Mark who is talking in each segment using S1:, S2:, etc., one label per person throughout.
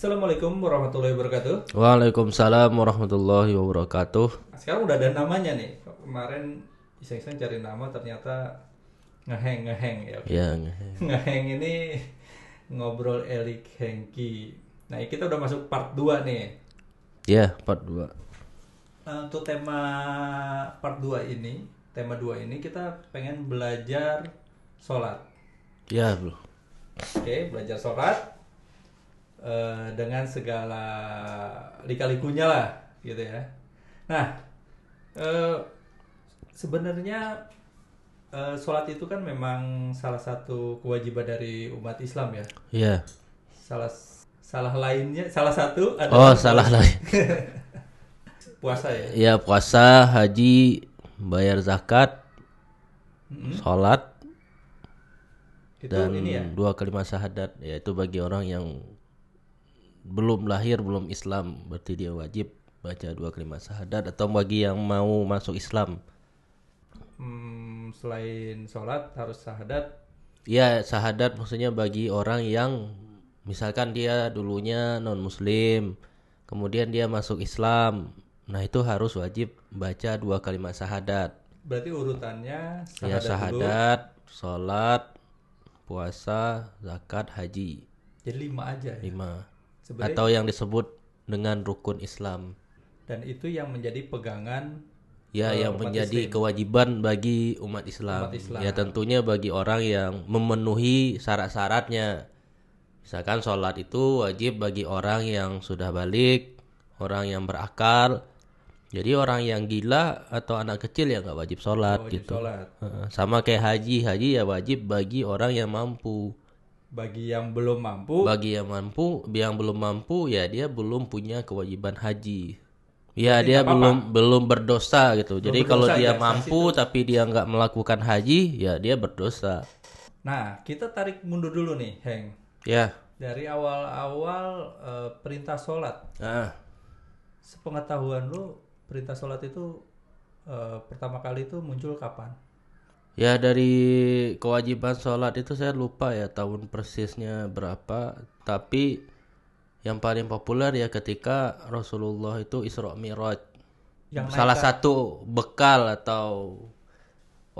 S1: Assalamualaikum warahmatullahi wabarakatuh.
S2: Waalaikumsalam warahmatullahi wabarakatuh.
S1: Sekarang udah ada namanya nih. Kemarin iseng-iseng cari nama ternyata ngeheng ngeheng ya.
S2: Ya,
S1: ngeheng ini ngobrol Elik Hengki. Nah kita udah masuk part 2 nih.
S2: ya part 2.
S1: Nah, untuk tema part 2 ini, tema 2 ini kita pengen belajar sholat.
S2: Ya, bro.
S1: Oke, belajar sholat eh, dengan segala lika-likunya lah, gitu ya. Nah, eh, sebenarnya eh, sholat itu kan memang salah satu kewajiban dari umat Islam ya.
S2: Ya.
S1: Salah salah lainnya, salah satu
S2: Oh,
S1: adalah
S2: salah lagi.
S1: puasa ya.
S2: Ya, puasa, haji, bayar zakat, sholat,
S1: Itu
S2: dan
S1: ini ya.
S2: dua kalimat syahadat. Ya, itu bagi orang yang belum lahir, belum Islam, berarti dia wajib baca dua kalimat syahadat. Atau bagi yang mau masuk Islam,
S1: Hmm, selain sholat harus syahadat.
S2: Ya, syahadat maksudnya bagi orang yang misalkan dia dulunya non-muslim, kemudian dia masuk Islam. Nah, itu harus wajib baca dua kalimat syahadat.
S1: Berarti urutannya
S2: Ya,
S1: syahadat, dulu.
S2: syahadat, sholat, puasa, zakat, haji.
S1: Jadi lima aja ya.
S2: Lima.
S1: Sebenarnya
S2: Atau yang disebut dengan rukun Islam.
S1: dan itu yang menjadi pegangan
S2: Ya,
S1: eh,
S2: yang menjadi
S1: Islam.
S2: kewajiban bagi umat Islam.
S1: Umat Islam.
S2: Ya, tentunya bagi orang yang memenuhi syarat-syaratnya. Misalkan sholat itu wajib bagi orang yang sudah balik, orang yang berakal. Jadi orang yang gila atau anak kecil ya nggak wajib sholat
S1: wajib
S2: gitu.
S1: sholat.
S2: Sama kayak haji, haji ya wajib bagi orang yang mampu.
S1: Bagi yang belum mampu,
S2: Bagi yang mampu, yang belum mampu ya dia belum punya kewajiban haji. Ya dia belum belum berdosa gitu. Jadi kalau
S1: berdosa,
S2: dia
S1: ya,
S2: mampu tapi dia nggak melakukan haji, ya dia berdosa.
S1: Nah, kita tarik mundur dulu nih, Heng.
S2: Ya.
S1: Dari awal-awal eh, perintah sholat.
S2: Nah,
S1: Sepengetahuan lu, perintah sholat itu eh, pertama kali itu muncul kapan?
S2: Ya dari kewajiban sholat itu saya lupa ya tahun persisnya berapa. Tapi yang paling populer ya ketika Rasulullah itu Isra Mi'raj.
S1: Yang
S2: Salah satu bekal atau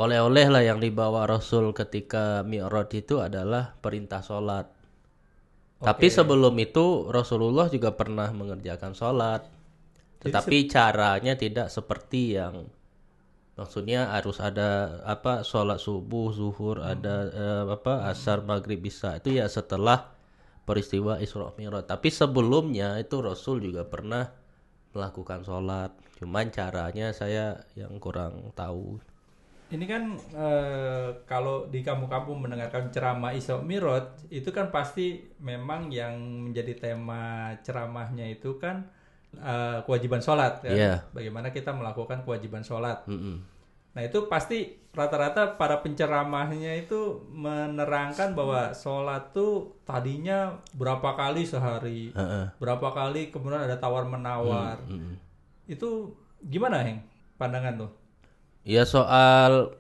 S2: oleh-oleh lah yang dibawa Rasul ketika Mi'raj itu adalah perintah sholat. Tapi sebelum itu Rasulullah juga pernah mengerjakan sholat. Tetapi caranya tidak seperti yang maksudnya harus ada apa sholat subuh, zuhur, ada eh, apa asar, maghrib, bisa itu ya setelah peristiwa Isra Mi'raj. Tapi sebelumnya itu Rasul juga pernah melakukan sholat. Cuman caranya saya yang kurang tahu.
S1: Ini kan eh, kalau di kampung-kampung mendengarkan ceramah Isra Mi'raj itu kan pasti memang yang menjadi tema ceramahnya itu kan eh, kewajiban sholat kan.
S2: Iya.
S1: Bagaimana kita melakukan kewajiban sholat.
S2: Mm-mm.
S1: Nah itu pasti rata-rata para penceramahnya itu menerangkan bahwa sholat tuh tadinya berapa kali sehari,
S2: Heeh.
S1: berapa kali kemudian ada tawar menawar.
S2: Mm-mm.
S1: Itu gimana Heng pandangan tuh?
S2: Ya soal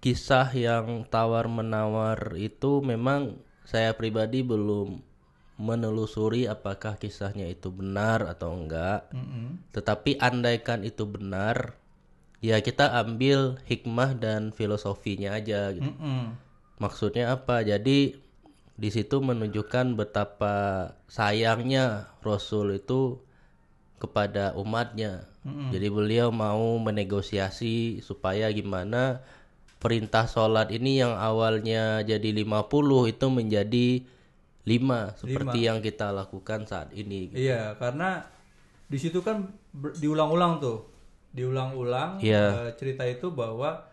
S2: kisah yang tawar menawar itu memang saya pribadi belum menelusuri apakah kisahnya itu benar atau enggak.
S1: Mm-mm.
S2: Tetapi andaikan itu benar, ya kita ambil hikmah dan filosofinya aja gitu.
S1: Mm-mm.
S2: Maksudnya apa? Jadi di situ menunjukkan betapa sayangnya Rasul itu kepada umatnya. Jadi beliau mau menegosiasi supaya gimana perintah sholat ini yang awalnya jadi 50 itu menjadi 5 seperti yang kita lakukan saat ini.
S1: Iya, karena di situ kan diulang-ulang tuh, diulang-ulang
S2: Iya.
S1: eh, cerita itu bahwa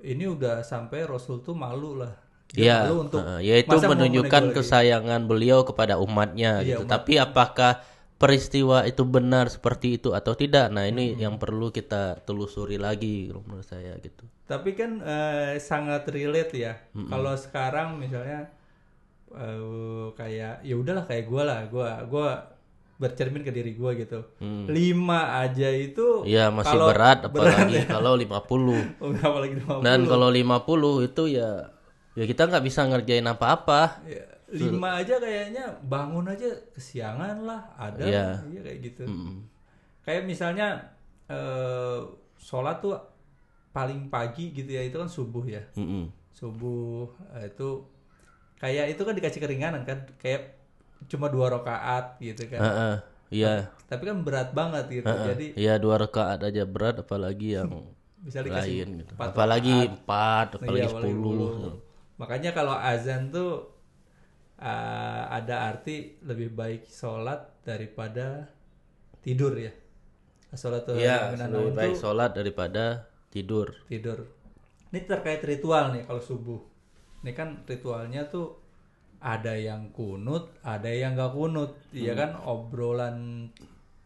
S1: ini udah sampai Rasul tuh malu lah.
S2: Ya,
S1: malu untuk
S2: yaitu menunjukkan kesayangan beliau kepada umatnya
S1: Iya,
S2: gitu. Tapi apakah peristiwa itu benar seperti itu atau tidak? Nah, ini
S1: Hmm.
S2: yang perlu kita telusuri lagi menurut saya gitu.
S1: Tapi kan eh, sangat relate ya. Kalau sekarang misalnya eh, kayak ya udahlah kayak gue lah, gue gua bercermin ke diri gue gitu. Lima aja itu
S2: Iya, masih
S1: kalau
S2: berat
S1: berat
S2: apalagi
S1: ya.
S2: kalau 50.
S1: Oh, apalagi 50.
S2: Dan kalau 50 itu ya ya kita nggak bisa ngerjain apa-apa.
S1: Ya, lima aja kayaknya bangun aja kesiangan lah ada
S2: Iya.
S1: iya kayak gitu
S2: Mm-mm.
S1: kayak misalnya eh, sholat tuh paling pagi gitu ya itu kan subuh ya
S2: Mm-mm.
S1: subuh eh, itu kayak itu kan dikasih keringanan kan kayak cuma dua rakaat gitu kan
S2: Heeh, Iya.
S1: tapi kan berat banget gitu
S2: Heeh.
S1: jadi
S2: Iya dua rakaat aja berat apalagi yang
S1: bisa dikasih
S2: lain gitu. Apalagi empat, apalagi
S1: Iya,
S2: sepuluh.
S1: makanya kalau azan tuh eh, ada arti lebih baik sholat daripada tidur ya sholat tuh
S2: Iya,
S1: minan
S2: lebih baik sholat daripada tidur.
S1: tidur ini terkait ritual nih kalau subuh ini kan ritualnya tuh ada yang kunut ada yang gak kunut iya
S2: Hmm.
S1: kan obrolan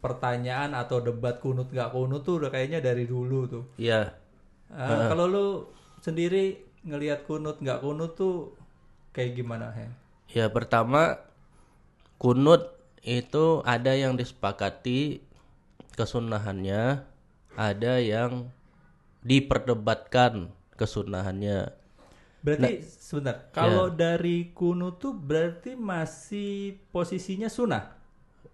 S1: pertanyaan atau debat kunut gak kunut tuh udah kayaknya dari dulu tuh
S2: Iya.
S1: Ah, kalau lu sendiri ngelihat kunut nggak kunut tuh kayak gimana Hen?
S2: Ya pertama kunut itu ada yang disepakati kesunahannya, ada yang diperdebatkan kesunahannya.
S1: Berarti sebentar, kalau dari kunut tuh berarti masih posisinya sunnah,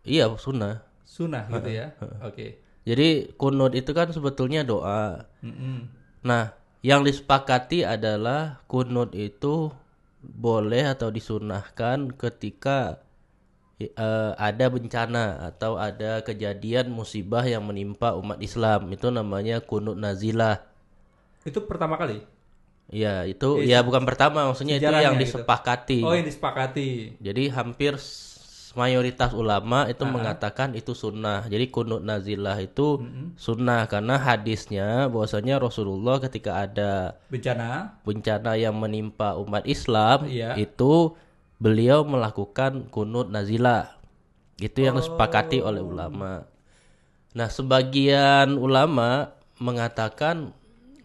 S2: Iya sunnah.
S1: sunnah gitu ya? Oke.
S2: Jadi kunut itu kan sebetulnya doa.
S1: Mm-mm.
S2: Nah, yang disepakati adalah kunut itu boleh atau disunahkan ketika eh, ada bencana atau ada kejadian musibah yang menimpa umat Islam. Itu namanya kunut nazilah.
S1: Itu pertama kali.
S2: Ya, itu ya bukan pertama, maksudnya itu yang
S1: gitu.
S2: disepakati.
S1: Oh, yang disepakati.
S2: Jadi hampir mayoritas ulama itu mengatakan itu sunnah. Jadi kunut nazilah itu sunnah karena hadisnya bahwasanya Rasulullah ketika ada
S1: Bencana.
S2: bencana yang menimpa umat Islam
S1: Iya.
S2: itu beliau melakukan kunut nazilah. Itu yang disepakati oleh ulama. Nah, sebagian ulama mengatakan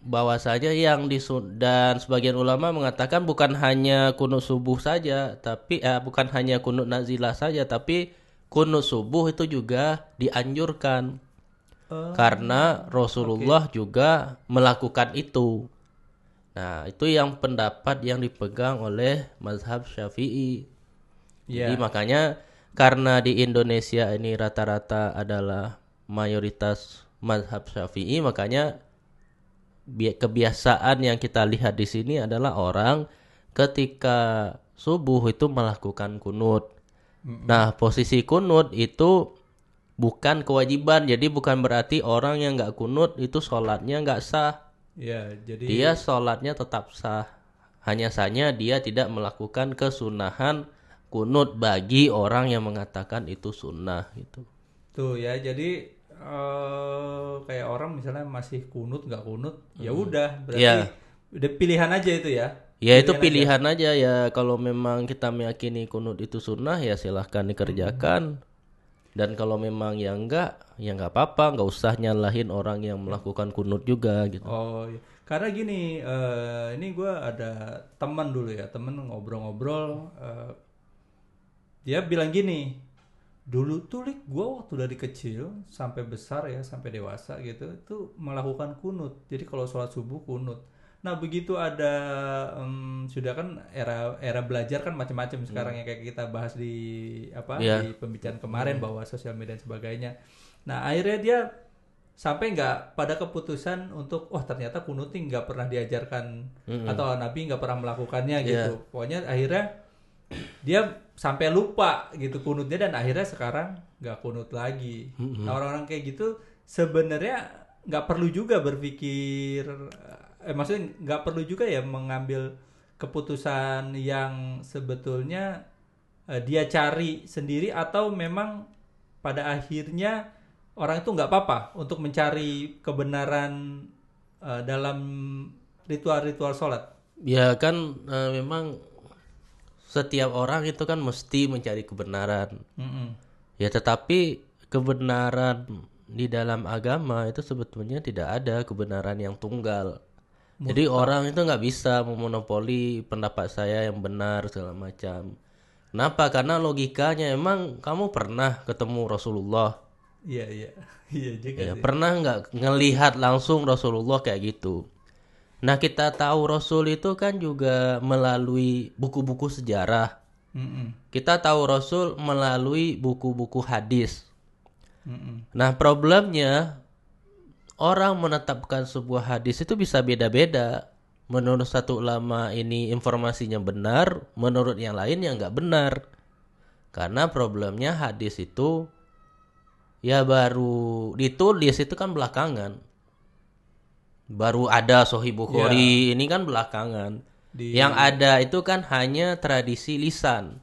S2: bahwasanya yang disun dan sebagian ulama mengatakan bukan hanya kunut subuh saja, tapi eh, bukan hanya kunut nazilah saja, tapi kunut subuh itu juga dianjurkan
S1: Oh,
S2: karena Rasulullah juga melakukan itu. Nah, itu yang pendapat yang dipegang oleh mazhab Syafi'i.
S1: Iya.
S2: Jadi makanya karena di Indonesia ini rata-rata adalah mayoritas mazhab Syafi'i, makanya kebiasaan yang kita lihat di sini adalah orang ketika subuh itu melakukan kunut. Nah, posisi kunut itu bukan kewajiban, jadi bukan berarti orang yang nggak kunut itu sholatnya nggak sah.
S1: Iya, jadi
S2: Dia sholatnya tetap sah. Hanya saja dia tidak melakukan kesunahan kunut bagi orang yang mengatakan itu sunnah gitu.
S1: tuh ya, jadi eh, kayak orang misalnya masih kunut nggak kunut, ya udah berarti
S2: Iya.
S1: udah pilihan aja itu ya.
S2: Ya itu pilihan aja ya kalau memang kita meyakini kunut itu sunnah ya silahkan dikerjakan. Dan kalau memang ya enggak, ya nggak apa-apa, nggak usah nyalahin orang yang melakukan kunut juga gitu.
S1: Oh, iya. karena gini, eh, ini gua ada teman dulu ya, temen ngobrol-ngobrol, eh, dia bilang gini, dulu tuh lik gua waktu dari kecil sampai besar ya, sampai dewasa gitu, itu melakukan kunut. Jadi kalau sholat subuh kunut. Nah begitu ada em, sudah kan era era belajar kan macam-macam sekarang yang kayak kita bahas di apa
S2: Iya.
S1: di pembicaraan kemarin bahwa sosial media dan sebagainya. Nah akhirnya dia sampai nggak pada keputusan untuk wah ternyata kunut nggak pernah diajarkan atau Nabi nggak pernah melakukannya gitu. Pokoknya akhirnya dia sampai lupa gitu kunutnya dan akhirnya sekarang nggak kunut lagi. Nah orang-orang kayak gitu sebenarnya nggak perlu juga berpikir eh maksudnya nggak perlu juga ya mengambil keputusan yang sebetulnya eh, dia cari sendiri atau memang pada akhirnya orang itu nggak apa-apa untuk mencari kebenaran eh, dalam ritual-ritual sholat.
S2: Ya kan eh, memang setiap orang itu kan mesti mencari kebenaran.
S1: Mm-mm.
S2: Ya tetapi kebenaran di dalam agama itu sebetulnya tidak ada kebenaran yang tunggal. Jadi orang itu nggak bisa memonopoli pendapat saya yang benar segala macam. Kenapa? Karena logikanya emang kamu pernah ketemu Rasulullah.
S1: Iya iya iya juga
S2: Ya,
S1: sih.
S2: pernah nggak ngelihat langsung Rasulullah kayak gitu? Nah kita tahu Rasul itu kan juga melalui buku-buku sejarah.
S1: Mm-mm.
S2: Kita tahu Rasul melalui buku-buku hadis.
S1: Mm-mm.
S2: Nah, problemnya orang menetapkan sebuah hadis itu bisa beda-beda. Menurut satu ulama ini informasinya benar, menurut yang lain yang nggak benar. Karena problemnya hadis itu ya baru ditulis itu kan belakangan. Baru ada Sahih Bukhari ini kan belakangan.
S1: Di-
S2: Yang ada itu kan hanya tradisi lisan.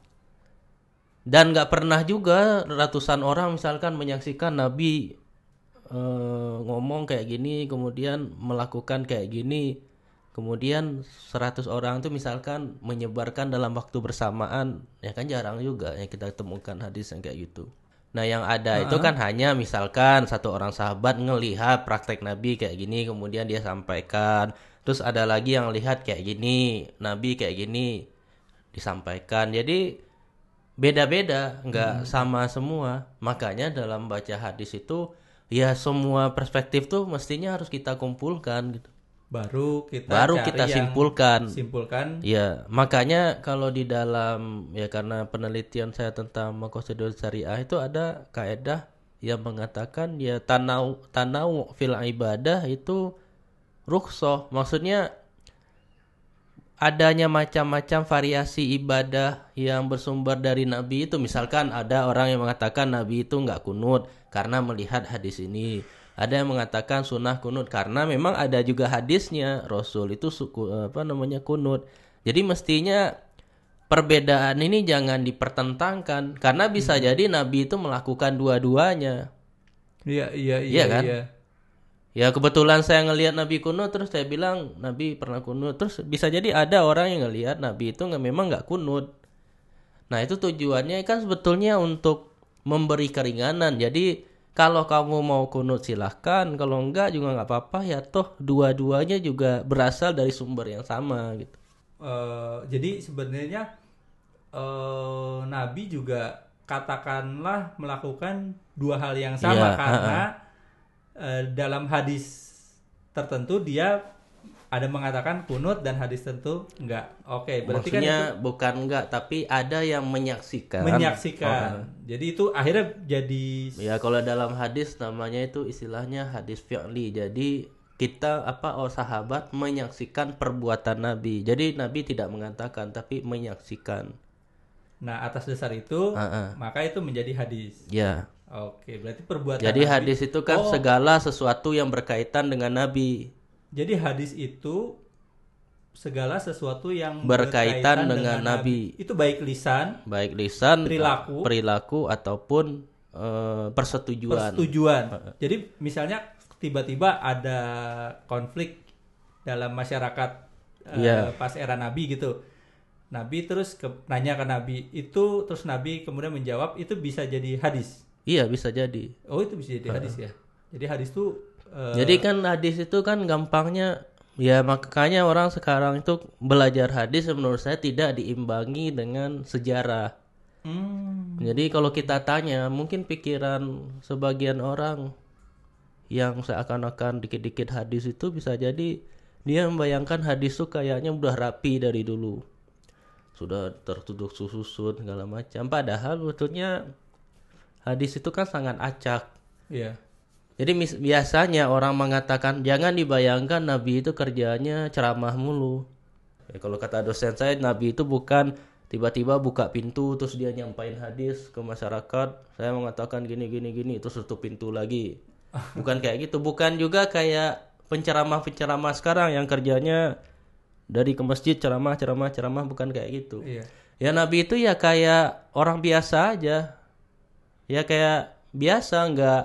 S2: Dan nggak pernah juga ratusan orang misalkan menyaksikan Nabi eh, ngomong kayak gini, kemudian melakukan kayak gini, kemudian 100 orang itu misalkan menyebarkan dalam waktu bersamaan, ya kan jarang juga yang kita temukan hadis yang kayak gitu. Nah yang ada itu kan hanya misalkan satu orang sahabat ngelihat praktek Nabi kayak gini, kemudian dia sampaikan. Terus ada lagi yang lihat kayak gini, Nabi kayak gini disampaikan. Jadi beda-beda, nggak sama semua. Makanya dalam baca hadis itu ya semua perspektif tuh mestinya harus kita kumpulkan gitu.
S1: Baru kita
S2: Baru
S1: cari
S2: kita simpulkan.
S1: simpulkan
S2: Ya, makanya kalau di dalam ya karena penelitian saya tentang makosidul syariah itu ada kaedah yang mengatakan ya tanau tanau fil ibadah itu rukhsah. Maksudnya adanya macam-macam variasi ibadah yang bersumber dari Nabi itu misalkan ada orang yang mengatakan Nabi itu nggak kunut karena melihat hadis ini ada yang mengatakan sunnah kunut karena memang ada juga hadisnya Rasul itu suku apa namanya kunut jadi mestinya perbedaan ini jangan dipertentangkan karena bisa jadi Nabi itu melakukan dua-duanya
S1: iya iya iya
S2: Iya kan?
S1: iya.
S2: Ya kebetulan saya ngelihat Nabi kunut terus saya bilang Nabi pernah kunut terus bisa jadi ada orang yang ngelihat Nabi itu nggak memang nggak kunut. Nah itu tujuannya kan sebetulnya untuk memberi keringanan. Jadi kalau kamu mau kunut silahkan, kalau enggak juga nggak apa-apa ya toh dua-duanya juga berasal dari sumber yang sama gitu.
S1: Eh, jadi sebenarnya eh, Nabi juga katakanlah melakukan dua hal yang sama
S2: Iya,
S1: karena eh, dalam hadis tertentu dia ada mengatakan kunut dan hadis tertentu enggak. Oke, berarti kan
S2: Maksudnya
S1: itu
S2: bukan enggak tapi ada yang menyaksikan.
S1: menyaksikan. Jadi itu akhirnya jadi
S2: Ya kalau dalam hadis namanya itu istilahnya hadis fi'li. Jadi kita apa oh sahabat menyaksikan perbuatan Nabi. Jadi Nabi tidak mengatakan tapi menyaksikan.
S1: nah atas dasar itu
S2: Ah, ah.
S1: maka itu menjadi hadis.
S2: Ya.
S1: Oke, berarti perbuatan
S2: Jadi
S1: Nabi-
S2: hadis itu kan
S1: Oh,
S2: segala sesuatu yang berkaitan dengan Nabi.
S1: Jadi hadis itu segala sesuatu yang
S2: Berkaitan dengan Nabi.
S1: Itu baik lisan,
S2: Baik lisan,
S1: Perilaku.
S2: perilaku ataupun eh, persetujuan.
S1: persetujuan. Jadi misalnya tiba-tiba ada konflik dalam masyarakat eh,
S2: Iya.
S1: pas era Nabi gitu. Nabi terus ke, nanya ke Nabi itu terus Nabi kemudian menjawab itu bisa jadi hadis.
S2: Iya bisa jadi.
S1: Oh itu bisa jadi hadis ya. Jadi hadis tuh eh,
S2: Jadi kan hadis itu kan gampangnya ya makanya orang sekarang itu belajar hadis menurut saya tidak diimbangi dengan sejarah.
S1: hmm,
S2: Jadi kalau kita tanya mungkin pikiran sebagian orang yang seakan-akan dikit-dikit hadis itu bisa jadi dia membayangkan hadis itu kayaknya udah rapi dari dulu. Sudah tertutup susun segala macam. Padahal sebetulnya hadis itu kan sangat acak.
S1: iya.
S2: Jadi biasanya orang mengatakan jangan dibayangkan Nabi itu kerjanya ceramah mulu. Ya, kalau kata dosen saya Nabi itu bukan tiba-tiba buka pintu terus dia nyampain hadis ke masyarakat. Saya mengatakan gini gini gini terus tutup pintu lagi. Bukan kayak gitu. Bukan juga kayak penceramah-penceramah sekarang yang kerjanya dari ke masjid ceramah ceramah ceramah bukan kayak gitu.
S1: Iya.
S2: Ya Nabi itu ya kayak orang biasa aja. Ya kayak biasa nggak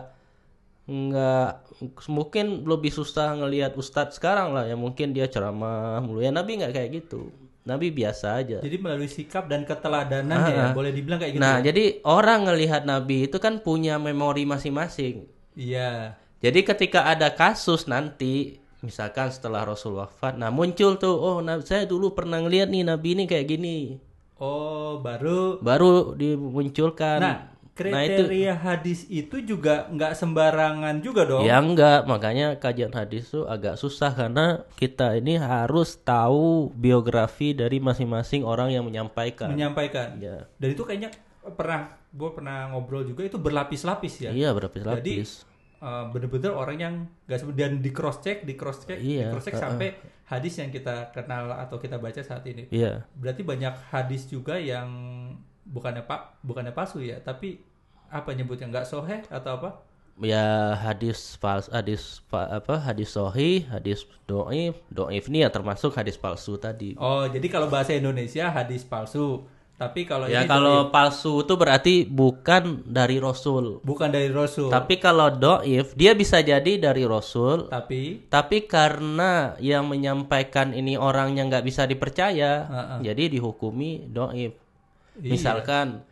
S2: nggak mungkin lebih susah ngelihat ustadz sekarang lah ya mungkin dia ceramah mulu ya Nabi nggak kayak gitu. Nabi biasa aja.
S1: Jadi melalui sikap dan keteladanan ya, boleh dibilang kayak gitu.
S2: Nah, jadi orang ngelihat Nabi itu kan punya memori masing-masing.
S1: Iya.
S2: Jadi ketika ada kasus nanti misalkan setelah Rasul wafat, nah muncul tuh oh nah, saya dulu pernah ngelihat nih Nabi ini kayak gini.
S1: Oh, baru
S2: Baru dimunculkan.
S1: Nah,
S2: Nah, itu-
S1: kriteria hadis itu juga nggak sembarangan juga dong.
S2: Ya enggak, makanya kajian hadis tuh agak susah karena kita ini harus tahu biografi dari masing-masing orang yang menyampaikan.
S1: menyampaikan.
S2: Ya.
S1: Dan itu kayaknya pernah gue pernah ngobrol juga itu berlapis-lapis ya.
S2: Iya, berlapis-lapis.
S1: Eh, bener-bener orang yang gak dan di cross check, di cross check, di
S2: Iya,
S1: cross check
S2: uh-uh.
S1: sampai hadis yang kita kenal atau kita baca saat ini.
S2: Iya.
S1: Berarti banyak hadis juga yang bukannya pak bukannya palsu ya, tapi apa nyebutnya nggak soheh atau apa?
S2: Ya hadis fals hadis fa- apa hadis sohi, hadis doif, doif ini ya termasuk hadis palsu tadi.
S1: Oh, jadi kalau bahasa Indonesia hadis palsu. Tapi kalau
S2: ya
S1: ini
S2: kalau palsu itu berarti bukan dari Rasul.
S1: bukan dari Rasul,
S2: Tapi kalau doif dia bisa jadi dari Rasul.
S1: tapi
S2: Tapi karena yang menyampaikan ini orang yang nggak bisa dipercaya,
S1: Heeh.
S2: jadi dihukumi doif.
S1: Iya.
S2: Misalkan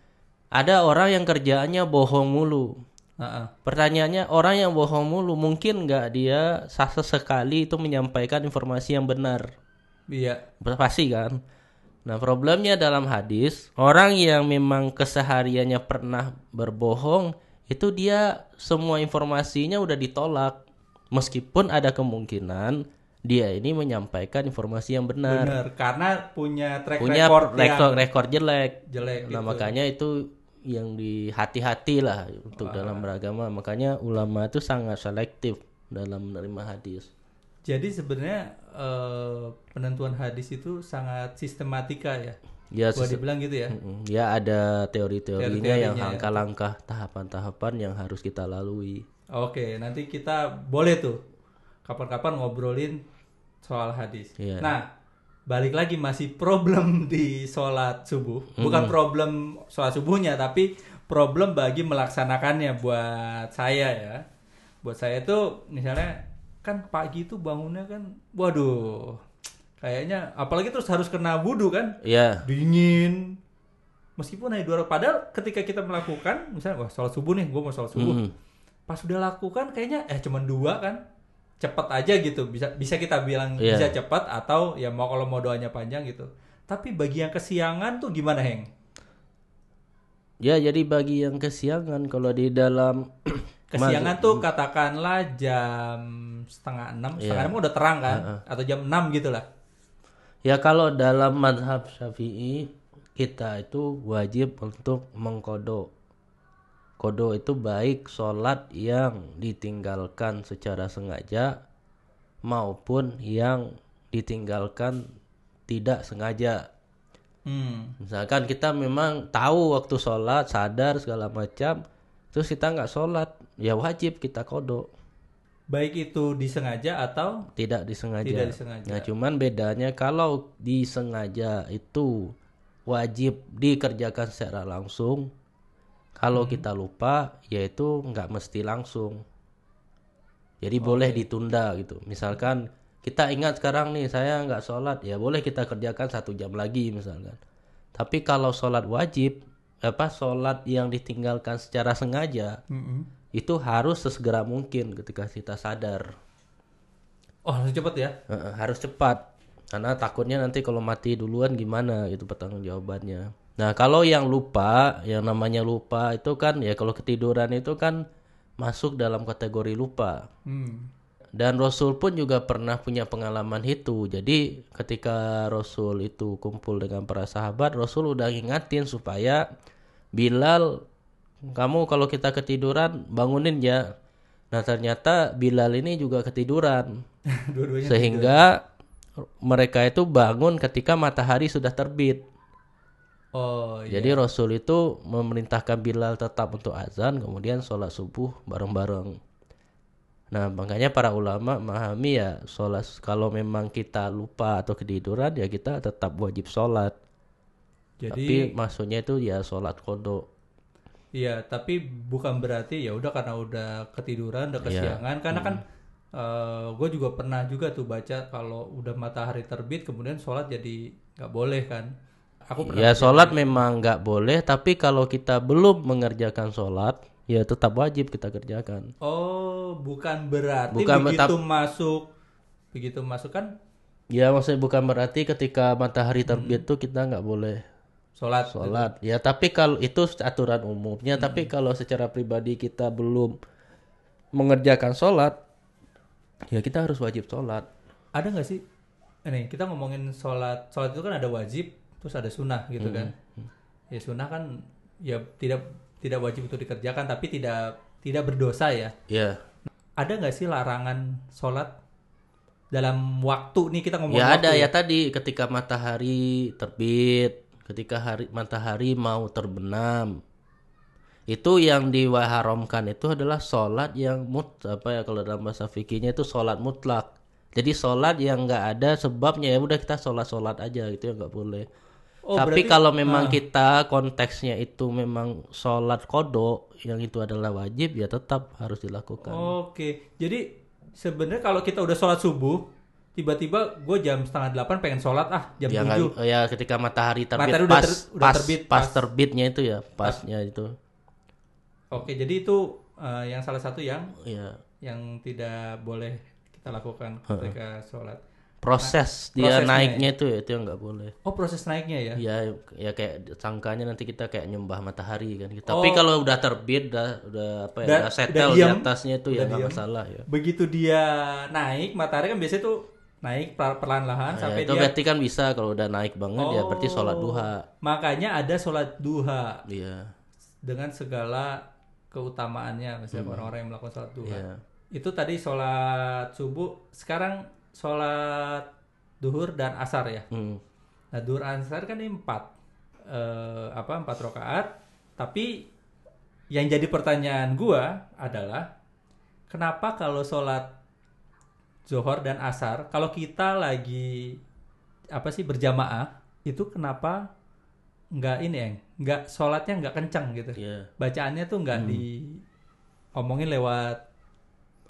S2: ada orang yang kerjaannya bohong mulu.
S1: Heeh.
S2: Pertanyaannya orang yang bohong mulu mungkin nggak dia sah sekali itu menyampaikan informasi yang benar.
S1: iya,
S2: Pasti kan. Nah problemnya dalam hadis orang yang memang kesehariannya pernah berbohong itu dia semua informasinya udah ditolak meskipun ada kemungkinan dia ini menyampaikan informasi yang benar
S1: benar karena punya track
S2: punya
S1: record yang
S2: rekor rekor jelek
S1: jelek
S2: nah
S1: gitu.
S2: makanya itu yang dihati-hati lah untuk dalam beragama makanya ulama itu sangat selektif dalam menerima hadis
S1: Jadi sebenarnya eh, penentuan hadis itu sangat sistematika ya.
S2: ya ses-
S1: dibilang gitu ya.
S2: Ya ada teori-teorinya yang
S1: ya.
S2: langkah-langkah tahapan-tahapan yang harus kita lalui
S1: Oke, nanti kita boleh tuh kapan-kapan ngobrolin soal hadis.
S2: Iya.
S1: Nah, balik lagi masih problem di sholat subuh. Bukan problem sholat subuhnya, tapi problem bagi melaksanakannya buat saya ya. Buat saya tuh misalnya kan pagi tuh bangunnya kan, waduh, kayaknya apalagi terus harus kena wudhu kan,
S2: ya
S1: dingin. Meskipun hanya dua padahal ketika kita melakukan, misalnya wah sholat subuh nih, gue mau sholat subuh
S2: Mm.
S1: pas udah lakukan kayaknya eh cuman dua kan cepet aja gitu bisa bisa kita bilang
S2: Iya.
S1: bisa cepat atau ya mau kalau mau doanya panjang gitu tapi bagi yang kesiangan tuh gimana heng
S2: ya jadi bagi yang kesiangan kalau di dalam
S1: kesiangan tuh katakanlah jam setengah enam
S2: Iya.
S1: setengah enam udah terang kan atau jam enam gitu lah
S2: Ya kalau dalam madhab syafi'i kita itu wajib untuk mengkodok. Kodo itu baik sholat yang ditinggalkan secara sengaja maupun yang ditinggalkan tidak sengaja.
S1: hmm.
S2: Misalkan kita memang tahu waktu sholat, sadar segala macam, terus kita nggak sholat, ya wajib kita kodok.
S1: baik itu disengaja atau
S2: tidak disengaja.
S1: Tidak disengaja.
S2: Nah, cuman bedanya kalau disengaja itu wajib dikerjakan secara langsung. Kalau
S1: Hmm.
S2: kita lupa, yaitu nggak mesti langsung. Jadi boleh ditunda gitu. Misalkan kita ingat sekarang nih saya nggak sholat, ya boleh kita kerjakan satu jam lagi misalkan. Tapi kalau sholat wajib, apa sholat yang ditinggalkan secara sengaja,
S1: Mm-mm.
S2: itu harus sesegera mungkin ketika kita sadar.
S1: oh langsung cepet ya
S2: harus cepat karena takutnya nanti kalau mati duluan gimana itu pertanggung jawabannya. Nah kalau yang lupa, yang namanya lupa itu kan ya kalau ketiduran itu kan masuk dalam kategori lupa.
S1: hmm.
S2: Dan Rasul pun juga pernah punya pengalaman itu. Jadi ketika Rasul itu kumpul dengan para sahabat, Rasul udah ngingatin supaya Bilal, kamu kalau kita ketiduran bangunin ya. Nah ternyata Bilal ini juga ketiduran. Sehingga mereka itu bangun ketika matahari sudah terbit.
S1: Oh iya.
S2: Jadi Rasul itu memerintahkan Bilal tetap untuk azan, kemudian sholat subuh bareng-bareng. Nah makanya para ulama memahami ya sholat kalau memang kita lupa atau ketiduran ya kita tetap wajib sholat.
S1: jadi
S2: Tapi maksudnya itu ya sholat kodok.
S1: Iya, tapi bukan berarti ya udah karena udah ketiduran, udah kesiangan. Karena kan gue juga pernah juga tuh baca kalau udah matahari terbit kemudian sholat jadi nggak boleh kan. Aku pernah.
S2: Ya sholat memang nggak boleh, tapi kalau kita belum mengerjakan sholat ya tetap wajib kita kerjakan.
S1: Oh, bukan berarti
S2: Bukan
S1: begitu masuk, begitu masuk kan
S2: Ya maksudnya bukan berarti ketika matahari terbit tuh kita nggak boleh
S1: sholat.
S2: sholat ya tapi kalau itu aturan umumnya tapi kalau secara pribadi kita belum mengerjakan sholat ya kita harus wajib sholat
S1: Ada nggak sih? Ini kita ngomongin sholat. Sholat itu kan ada wajib, terus ada sunnah gitu kan. Ya sunnah kan ya tidak tidak wajib untuk dikerjakan, tapi tidak tidak berdosa ya.
S2: ya
S1: Ada nggak sih larangan sholat dalam waktu? Nih kita ngomong
S2: ya
S1: waktu
S2: ada ya. tadi ketika matahari terbit ketika hari matahari mau terbenam itu yang diharamkan itu adalah sholat yang mut apa ya kalau dalam bahasa fikihnya itu sholat mutlak. Jadi sholat yang nggak ada sebabnya ya udah kita sholat sholat aja gitu ya nggak boleh
S1: Oh,
S2: tapi
S1: berarti-
S2: kalau memang kita konteksnya itu memang sholat kodok yang itu adalah wajib ya tetap harus dilakukan.
S1: Oke, jadi sebenarnya kalau kita udah sholat subuh, tiba-tiba gue jam setengah delapan pengen sholat ah jam
S2: ya,
S1: tujuh.
S2: nggak- ya ketika matahari terbit
S1: Matahari udah
S2: pas
S1: ter- udah
S2: pas,
S1: terbit,
S2: pas
S1: pas-
S2: terbitnya itu ya pasnya itu.
S1: Oke, jadi itu eh, yang salah satu yang
S2: ya
S1: yang tidak boleh kita lakukan ketika sholat.
S2: Proses dia
S1: prosesnya.
S2: naiknya itu ya itu yang nggak boleh.
S1: Oh proses naiknya ya?
S2: ya ya kayak sangkanya nanti kita kayak nyembah matahari kan. Tapi kalau udah terbit udah udah apa ya
S1: Udah-
S2: udah
S1: udah
S2: settle di
S1: diem,
S2: atasnya itu ya
S1: udah
S2: nggak masalah ya.
S1: Begitu dia naik, matahari kan biasanya tuh naik per- perlahan-lahan
S2: Ya,
S1: sampai
S2: itu
S1: dia.
S2: berarti kan bisa kalau udah naik banget ya berarti sholat duha.
S1: Makanya ada sholat duha.
S2: Iya.
S1: Dengan segala keutamaannya, misalnya orang-orang yang melakukan sholat duha.
S2: iya.
S1: Itu tadi sholat subuh, sekarang sholat duhur dan asar ya.
S2: Hmm.
S1: Nah duhur asar kan ini empat, eh, apa empat rakaat. Tapi yang jadi pertanyaan gua adalah kenapa kalau sholat zohor dan asar, kalau kita lagi apa sih berjamaah itu kenapa nggak ini ya, nggak sholatnya nggak kencang gitu?
S2: iya
S1: Bacaannya tuh nggak di omongin lewat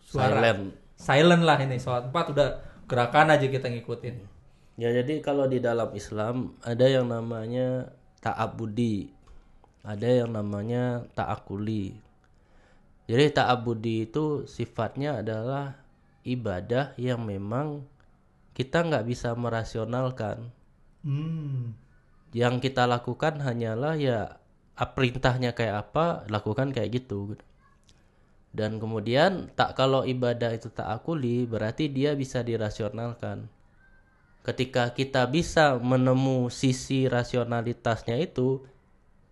S1: suara
S2: silent
S1: silent lah ini sholat empat udah gerakan aja kita ngikutin
S2: Ya jadi kalau di dalam Islam ada yang namanya ta'abudi. Ada yang namanya ta'akuli. Jadi ta'abudi itu sifatnya adalah ibadah yang memang kita nggak bisa merasionalkan.
S1: hmm.
S2: Yang kita lakukan hanyalah ya ah, perintahnya kayak apa, lakukan kayak gitu. Dan kemudian tak kalau ibadah itu ta'akuli berarti dia bisa dirasionalkan. Ketika kita bisa menemu sisi rasionalitasnya itu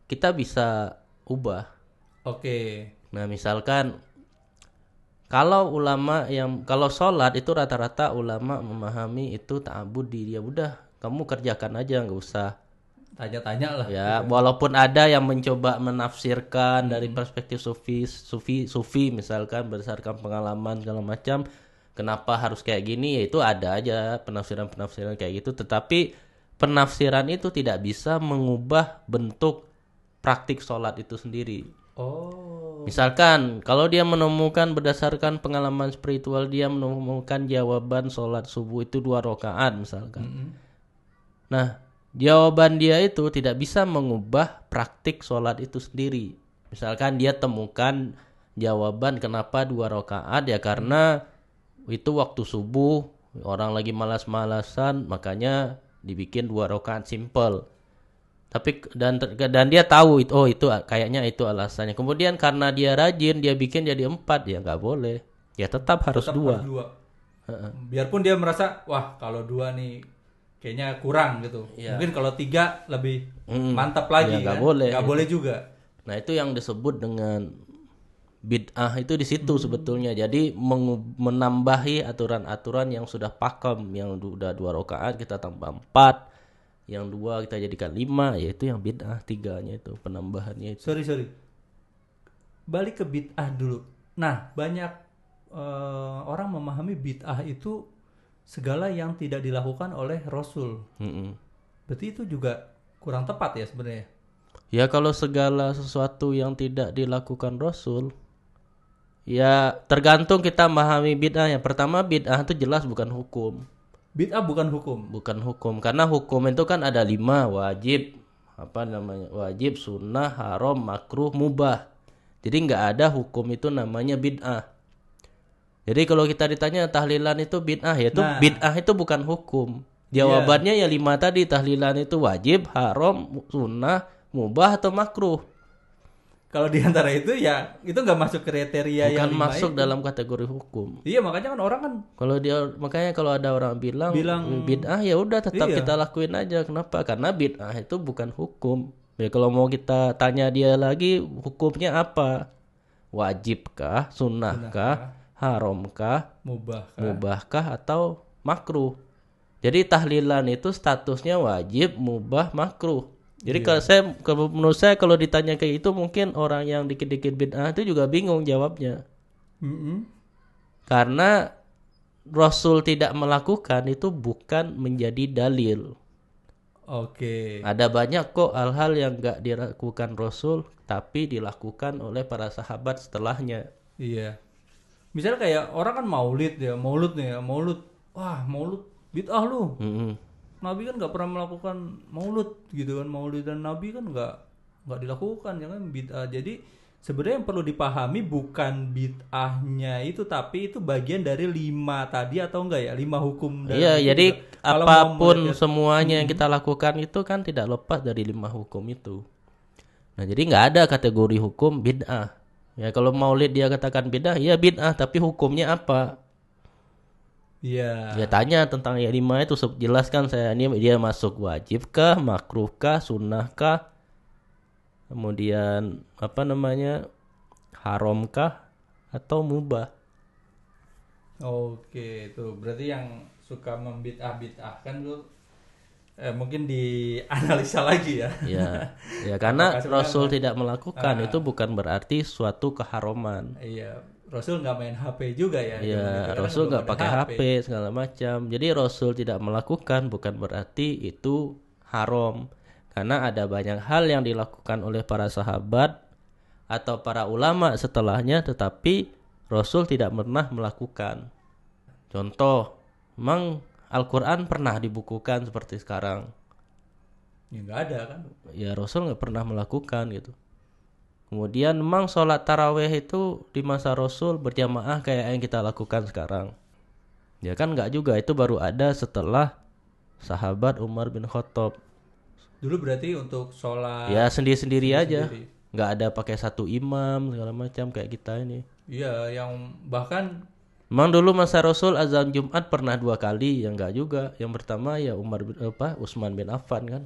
S2: kita bisa ubah.
S1: Oke.
S2: Nah misalkan kalau ulama yang kalau sholat itu rata-rata ulama memahami itu ta'abudi dia. Udah kamu kerjakan aja nggak usah
S1: tanya-tanya lah.
S2: Ya walaupun ada yang mencoba menafsirkan dari perspektif sufi sufi sufi misalkan berdasarkan pengalaman segala macam kenapa harus kayak gini? Ya itu ada aja penafsiran-penafsiran kayak gitu. Tetapi penafsiran itu tidak bisa mengubah bentuk praktik sholat itu sendiri.
S1: Oh.
S2: Misalkan kalau dia menemukan berdasarkan pengalaman spiritual dia menemukan jawaban sholat subuh itu dua rakaat misalkan.
S1: Mm-mm.
S2: Nah, jawaban dia itu tidak bisa mengubah praktik sholat itu sendiri. Misalkan dia temukan jawaban kenapa dua rakaat ya karena itu waktu subuh orang lagi malas-malasan makanya dibikin dua rakaat simple. Tapi dan dan dia tahu itu oh itu kayaknya itu alasannya. Kemudian karena dia rajin dia bikin jadi empat ya nggak boleh. Ya tetap harus
S1: Tetap
S2: dua.
S1: harus dua biarpun dia merasa wah kalau dua nih kayaknya kurang gitu mungkin kalau tiga lebih
S2: Mm.
S1: mantap lagi
S2: Ya, nggak
S1: kan?
S2: boleh.
S1: nggak boleh juga
S2: Nah itu yang disebut dengan bid'ah itu di situ sebetulnya. Jadi menambahi aturan-aturan yang sudah pakem, yang udah dua rakaat kita tambah empat, yang dua kita jadikan lima, yaitu yang bid'ah tiganya itu penambahannya itu.
S1: sorry sorry balik ke bid'ah dulu nah banyak eh, orang memahami bid'ah itu segala yang tidak dilakukan oleh Rasul
S2: Mm-mm.
S1: berarti itu juga kurang tepat ya sebenarnya
S2: Ya kalau segala sesuatu yang tidak dilakukan Rasul, ya tergantung kita memahami bid'ah. Yang pertama bid'ah itu jelas bukan hukum.
S1: bid'ah bukan hukum
S2: bukan hukum karena hukum itu kan ada lima wajib apa namanya wajib sunnah haram makruh mubah jadi nggak ada hukum itu namanya bid'ah jadi kalau kita ditanya tahlilan itu bid'ah ya itu
S1: Nah.
S2: bid'ah itu bukan hukum Jawabannya ya lima tadi tahlilan itu wajib, haram, sunnah, mubah atau makruh.
S1: Kalau di antara itu ya itu nggak masuk kriteria yang
S2: Bukan
S1: lima
S2: masuk
S1: itu.
S2: dalam kategori hukum.
S1: Iya makanya kan orang kan
S2: Kalau dia makanya kalau ada orang bilang,
S1: Bilang-
S2: bid'ah ya udah tetap
S1: Iya.
S2: kita lakuin aja. Kenapa? Karena bid'ah itu bukan hukum. Ya kalau mau kita tanya dia lagi hukumnya apa? Wajibkah, sunnahkah, haramkah,
S1: mubah kan.
S2: mubahkah atau makruh? Jadi tahlilan itu statusnya wajib, mubah, makruh. Jadi
S1: Iya.
S2: kalau saya kalau menurut saya kalau ditanya kayak itu mungkin orang yang dikit-dikit bid'ah itu juga bingung jawabnya.
S1: Mm-mm.
S2: Karena Rasul tidak melakukan itu bukan menjadi dalil.
S1: Oke.
S2: Ada banyak kok hal-hal yang nggak dilakukan Rasul tapi dilakukan oleh para sahabat setelahnya.
S1: Iya. Misalnya kayak orang kan maulid ya, maulud nih ya, maulud. Wah, maulud bid'ah lu.
S2: Mm-mm.
S1: Nabi kan nggak pernah melakukan maulud gitu kan, maulid dan Nabi kan nggak nggak dilakukan ya kan bid'ah. Jadi sebenarnya yang perlu dipahami bukan bid'ahnya itu, tapi itu bagian dari lima tadi atau enggak ya, lima hukum. dalam
S2: Iya, jadi.
S1: Kalau apa
S2: pun
S1: melihat-
S2: semuanya yang kita lakukan itu kan tidak lepas dari lima hukum itu. Nah, jadi nggak ada kategori hukum bid'ah. Ya kalau maulid dia katakan bid'ah, ya bid'ah, tapi hukumnya apa?
S1: Iya.
S2: Ya tanya tentang ya lima itu jelaskan saya ini dia masuk wajibkah, makruhkah, sunnahkah, kemudian apa namanya haramkah atau mubah.
S1: Oke, itu berarti yang suka membid'ah-bid'ahkan tuh eh, mungkin dianalisa lagi ya.
S2: Ya, ya karena Rasul tidak melakukan
S1: Ah.
S2: itu bukan berarti suatu keharuman.
S1: Iya, Rasul nggak main HP juga ya. zaman itu,
S2: Ya,
S1: karena
S2: Rasul nggak pakai HP segala macam. Jadi Rasul tidak melakukan bukan berarti itu haram. Karena ada banyak hal yang dilakukan oleh para sahabat atau para ulama setelahnya tetapi Rasul tidak pernah melakukan. Contoh, memang Al-Qur'an pernah dibukukan seperti sekarang.
S1: Ya nggak ada kan.
S2: Ya Rasul nggak pernah melakukan gitu. Kemudian memang sholat taraweh itu di masa Rasul berjamaah kayak yang kita lakukan sekarang. Ya kan nggak juga itu baru ada setelah sahabat Umar bin Khattab.
S1: Dulu berarti untuk sholat.
S2: Ya sendiri-sendiri aja.
S1: sendiri.
S2: Nggak ada pakai satu imam segala macam kayak kita ini.
S1: Iya, yang bahkan
S2: Memang dulu masa Rasul azan Jumat pernah dua kali, yang enggak juga. Yang pertama ya Umar bin apa Utsman bin Affan kan.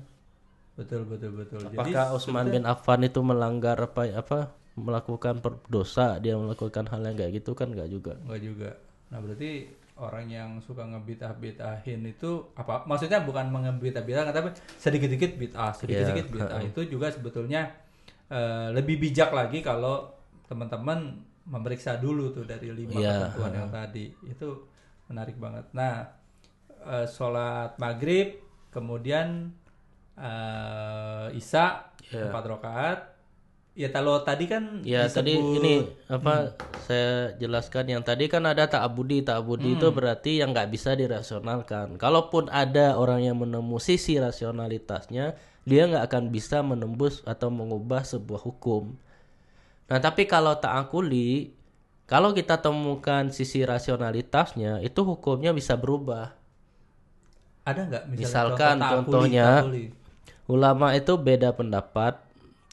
S1: betul betul betul.
S2: Apakah Utsman bin Affan itu melanggar apa apa melakukan dosa dia melakukan hal yang kayak gitu kan enggak juga.
S1: Enggak juga. Nah, berarti orang yang suka ngebid'ah-bid'ahin itu apa maksudnya bukan mengebid'ah-bid'ahin tapi sedikit-sedikit bid'ah, sedikit-sedikit
S2: Iya,
S1: bid'ah itu juga sebetulnya eh, lebih bijak lagi kalau teman-teman memeriksa dulu tuh dari lima
S2: Iya,
S1: ketentuan yang tadi. Itu menarik banget. Nah, eh, sholat maghrib, kemudian eh, isya
S2: Iya.
S1: empat rakaat. Ya kalau tadi kan
S2: Ya tadi
S1: disebut-
S2: ini apa saya jelaskan yang tadi kan ada ta'abudi. Ta'abudi itu berarti yang nggak bisa dirasionalkan. Kalaupun ada orang yang menemu sisi rasionalitasnya, dia nggak akan bisa menembus atau mengubah sebuah hukum. Nah, tapi kalau ta'akuli, kalau kita temukan sisi rasionalitasnya, itu hukumnya bisa berubah.
S1: ada nggak
S2: Misalkan
S1: contoh
S2: contohnya
S1: ta'akuli?
S2: Ulama itu beda pendapat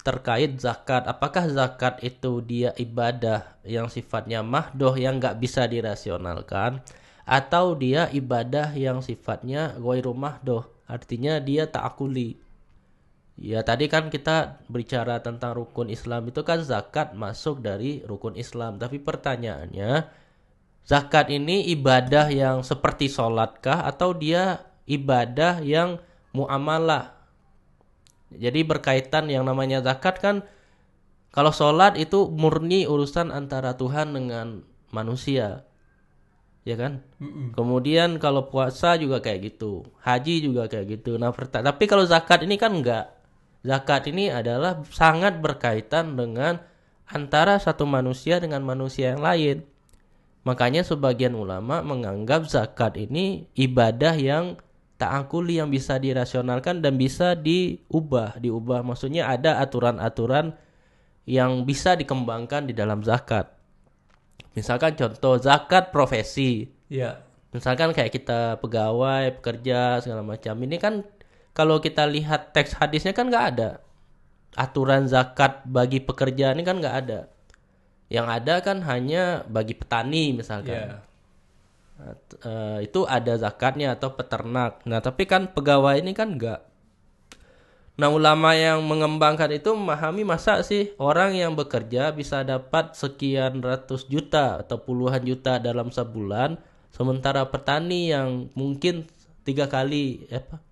S2: terkait zakat. Apakah zakat itu dia ibadah yang sifatnya mahdoh yang nggak bisa dirasionalkan, atau dia ibadah yang sifatnya ghairu mahdoh, artinya dia ta'akuli. Ya tadi kan kita bicara tentang rukun Islam itu kan zakat masuk dari rukun Islam. Tapi pertanyaannya, zakat ini ibadah yang seperti sholatkah atau dia ibadah yang muamalah? Jadi berkaitan yang namanya zakat kan kalau sholat itu murni urusan antara Tuhan dengan manusia. Ya kan?
S1: Mm-mm.
S2: Kemudian kalau puasa juga kayak gitu, haji juga kayak gitu. Nah, tapi kalau zakat ini kan enggak. Zakat ini adalah sangat berkaitan dengan antara satu manusia dengan manusia yang lain. Makanya sebagian ulama menganggap zakat ini ibadah yang ta'akuli yang bisa dirasionalkan dan bisa diubah, diubah maksudnya ada aturan-aturan yang bisa dikembangkan di dalam zakat. Misalkan contoh zakat profesi.
S1: Iya.
S2: Misalkan kayak kita pegawai, pekerja segala macam. Ini kan kalau kita lihat teks hadisnya kan nggak ada aturan zakat bagi pekerja ini kan nggak ada. Yang ada kan hanya bagi petani misalkan.
S1: Iya.
S2: Nah, t- eh, itu ada zakatnya atau peternak. Nah, tapi kan pegawai ini kan enggak. Nah, ulama yang mengembangkan itu memahami masa sih orang yang bekerja bisa dapat sekian ratus juta atau puluhan juta dalam sebulan, sementara petani yang mungkin tiga kali apa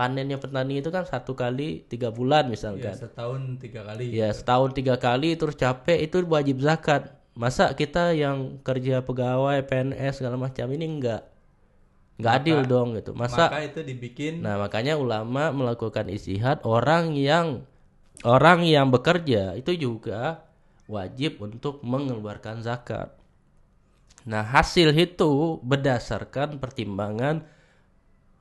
S2: panennya petani itu kan satu kali tiga bulan
S1: Ya,
S2: misalkan.
S1: setahun tiga kali.
S2: Ya setahun tiga kali terus capek itu wajib zakat. Masa kita yang kerja pegawai PNS segala macam ini enggak enggak adil dong gitu. Masa
S1: Maka itu dibikin
S2: nah makanya ulama melakukan istihad orang yang orang yang bekerja itu juga wajib untuk mengeluarkan zakat. Nah hasil itu berdasarkan pertimbangan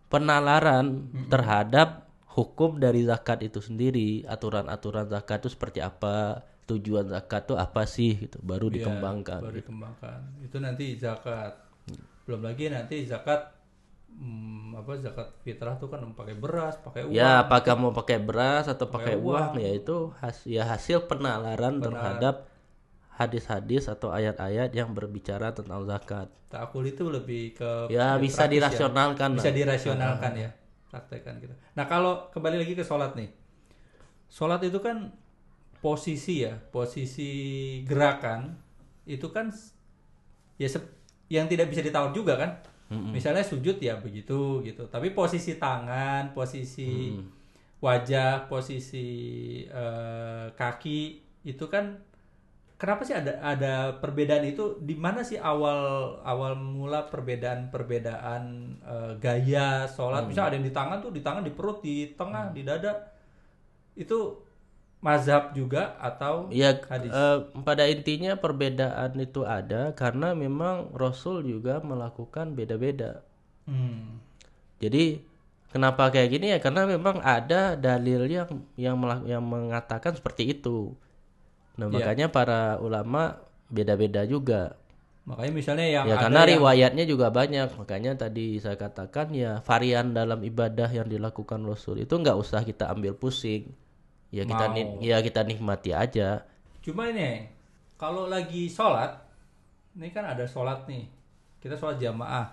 S2: penalaran terhadap hukum dari zakat itu sendiri, aturan-aturan zakat itu seperti apa, tujuan zakat itu apa sih gitu, baru
S1: Iya,
S2: dikembangkan.
S1: baru dikembangkan. Itu nanti zakat. Belum lagi nanti zakat hmm, apa zakat fitrah tuh kan pakai beras, pakai uang.
S2: Ya, apakah mau pakai beras atau pakai
S1: Pakai
S2: uang, ya itu has, ya hasil penalaran terhadap hadis-hadis atau ayat-ayat yang berbicara tentang zakat.
S1: Takul itu lebih ke
S2: Ya bisa
S1: praktis
S2: dirasionalkan.
S1: Bisa
S2: lah.
S1: dirasionalkan ya. Praktekkan gitu. Nah, kalau kembali lagi ke sholat nih. Sholat itu kan posisi ya, posisi gerakan itu kan ya yang tidak bisa ditawar juga kan. Misalnya sujud ya begitu gitu. Tapi posisi tangan, posisi wajah, posisi eh, kaki itu kan kenapa sih ada ada perbedaan itu? Di mana sih awal awal mula perbedaan-perbedaan eh, gaya sholat? Misalnya ada yang di tangan tuh di tangan di perut di tengah di dada. Itu mazhab juga atau
S2: Ya
S1: hadis?
S2: eh, pada intinya perbedaan itu ada karena memang Rasul juga melakukan beda-beda.
S1: Hmm.
S2: Jadi kenapa kayak gini? Ya karena memang ada dalil yang yang yang mengatakan seperti itu. Nah,
S1: Iya.
S2: makanya para ulama beda-beda juga.
S1: makanya misalnya yang
S2: ya
S1: ada
S2: karena
S1: yang-
S2: riwayatnya juga banyak. Makanya tadi saya katakan ya varian dalam ibadah yang dilakukan Rasul itu nggak usah kita ambil pusing. Ya kita
S1: Mau.
S2: ni- ya kita nikmati aja.
S1: Cuma ini, kalau lagi sholat, ini kan ada sholat nih, kita sholat jamaah.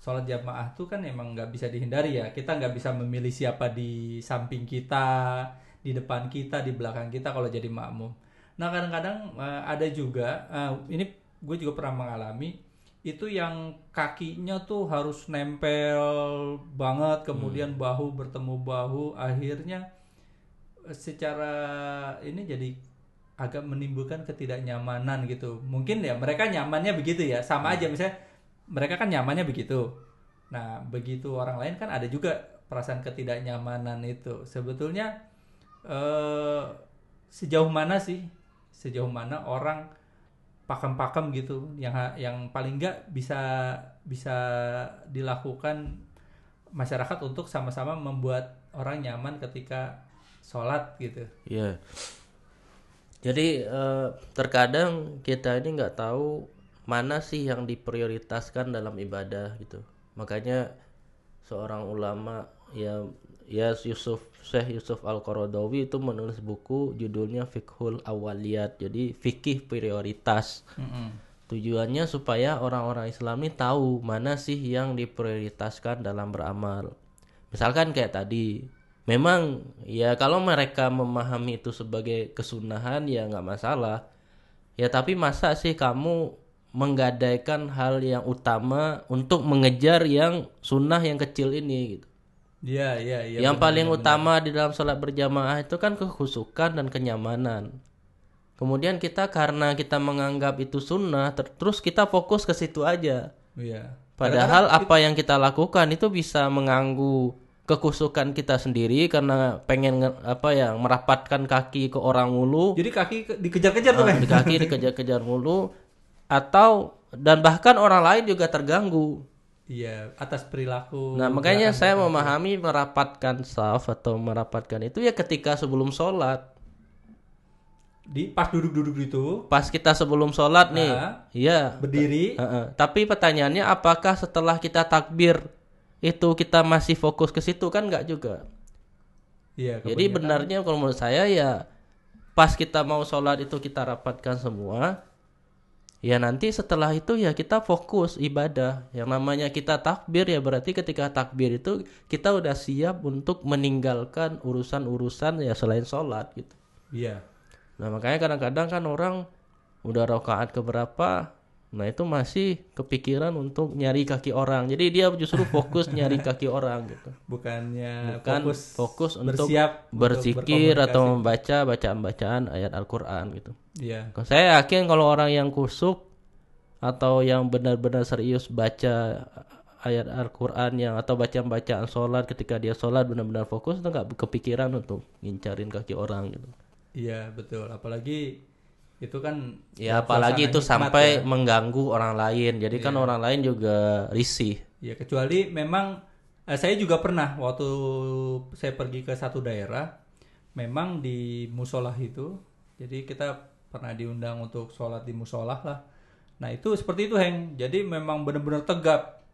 S1: Sholat jamaah tuh kan emang nggak bisa dihindari ya. Kita nggak bisa memilih siapa di samping kita, di depan kita, di belakang kita kalau jadi makmum. Nah kadang-kadang eh, ada juga, eh, ini gue juga pernah mengalami, itu yang kakinya tuh harus nempel banget, kemudian bahu bertemu bahu, akhirnya secara ini jadi agak menimbulkan ketidaknyamanan gitu. Mungkin ya mereka nyamannya begitu ya, sama aja misalnya mereka kan nyamannya begitu. Nah, begitu orang lain kan ada juga perasaan ketidaknyamanan itu. Sebetulnya eh sejauh mana sih? Sejauh mana orang pakem-pakem gitu yang yang paling enggak bisa bisa dilakukan masyarakat untuk sama-sama membuat orang nyaman ketika sholat gitu.
S2: Iya. Jadi eh, terkadang kita ini nggak tahu mana sih yang diprioritaskan dalam ibadah gitu. Makanya seorang ulama ya ya Yusuf Syekh Yusuf Al Qaradawi itu menulis buku judulnya Fiqhul Awaliyat. Jadi fikih prioritas. Tujuannya supaya orang-orang Islam ini tahu mana sih yang diprioritaskan dalam beramal. Misalkan kayak tadi, memang ya kalau mereka memahami itu sebagai kesunahan ya nggak masalah. Ya tapi masa sih kamu menggadaikan hal yang utama untuk mengejar yang sunnah yang kecil ini gitu.
S1: Iya, iya, iya.
S2: yang paling utama di dalam sholat berjamaah itu kan kekhusukan dan kenyamanan. Kemudian kita karena kita menganggap itu sunnah, ter- terus kita fokus ke situ aja.
S1: Iya.
S2: Padahal apa yang kita lakukan itu bisa mengganggu kekusukan kita sendiri karena pengen nge- apa ya merapatkan kaki ke orang mulu,
S1: Jadi kaki ke- dikejar-kejar tuh kan.
S2: di kaki dikejar-kejar mulu, atau dan bahkan orang lain juga terganggu.
S1: Iya, atas perilaku.
S2: Nah makanya saya
S1: tertentu.
S2: memahami merapatkan saf atau merapatkan itu ya ketika sebelum sholat.
S1: di pas duduk-duduk itu
S2: Pas kita sebelum sholat nih,
S1: Ah.
S2: iya.
S1: berdiri
S2: Heeh. Tapi pertanyaannya apakah setelah kita takbir itu kita masih fokus ke situ kan nggak juga.
S1: iya
S2: Jadi benarnya kalau menurut saya ya pas kita mau sholat itu kita rapatkan semua. Ya nanti setelah itu ya kita fokus ibadah. Yang namanya kita takbir ya berarti ketika takbir itu kita udah siap untuk meninggalkan urusan-urusan ya selain sholat gitu.
S1: iya
S2: Nah makanya kadang-kadang kan orang udah rakaat keberapa, nah itu masih kepikiran untuk nyari kaki orang. Jadi dia justru fokus nyari kaki orang gitu.
S1: bukannya
S2: Bukan
S1: fokus
S2: fokus untuk
S1: bersiap untuk
S2: berzikir atau membaca bacaan-bacaan ayat Al-Quran gitu.
S1: iya
S2: Saya yakin kalau orang yang kusuk atau yang benar-benar serius baca ayat Al-Quran yang atau bacaan-bacaan sholat ketika dia sholat benar-benar fokus itu nggak kepikiran untuk ngincarin kaki orang gitu.
S1: iya betul apalagi itu kan
S2: Ya apalagi itu sampai
S1: ya.
S2: mengganggu orang lain. Jadi kan orang lain juga risih.
S1: Ya kecuali memang eh, saya juga pernah waktu saya pergi ke satu daerah, memang di musola itu, jadi kita pernah diundang untuk sholat di musola lah. Nah itu seperti itu Heng, jadi memang benar-benar tegap.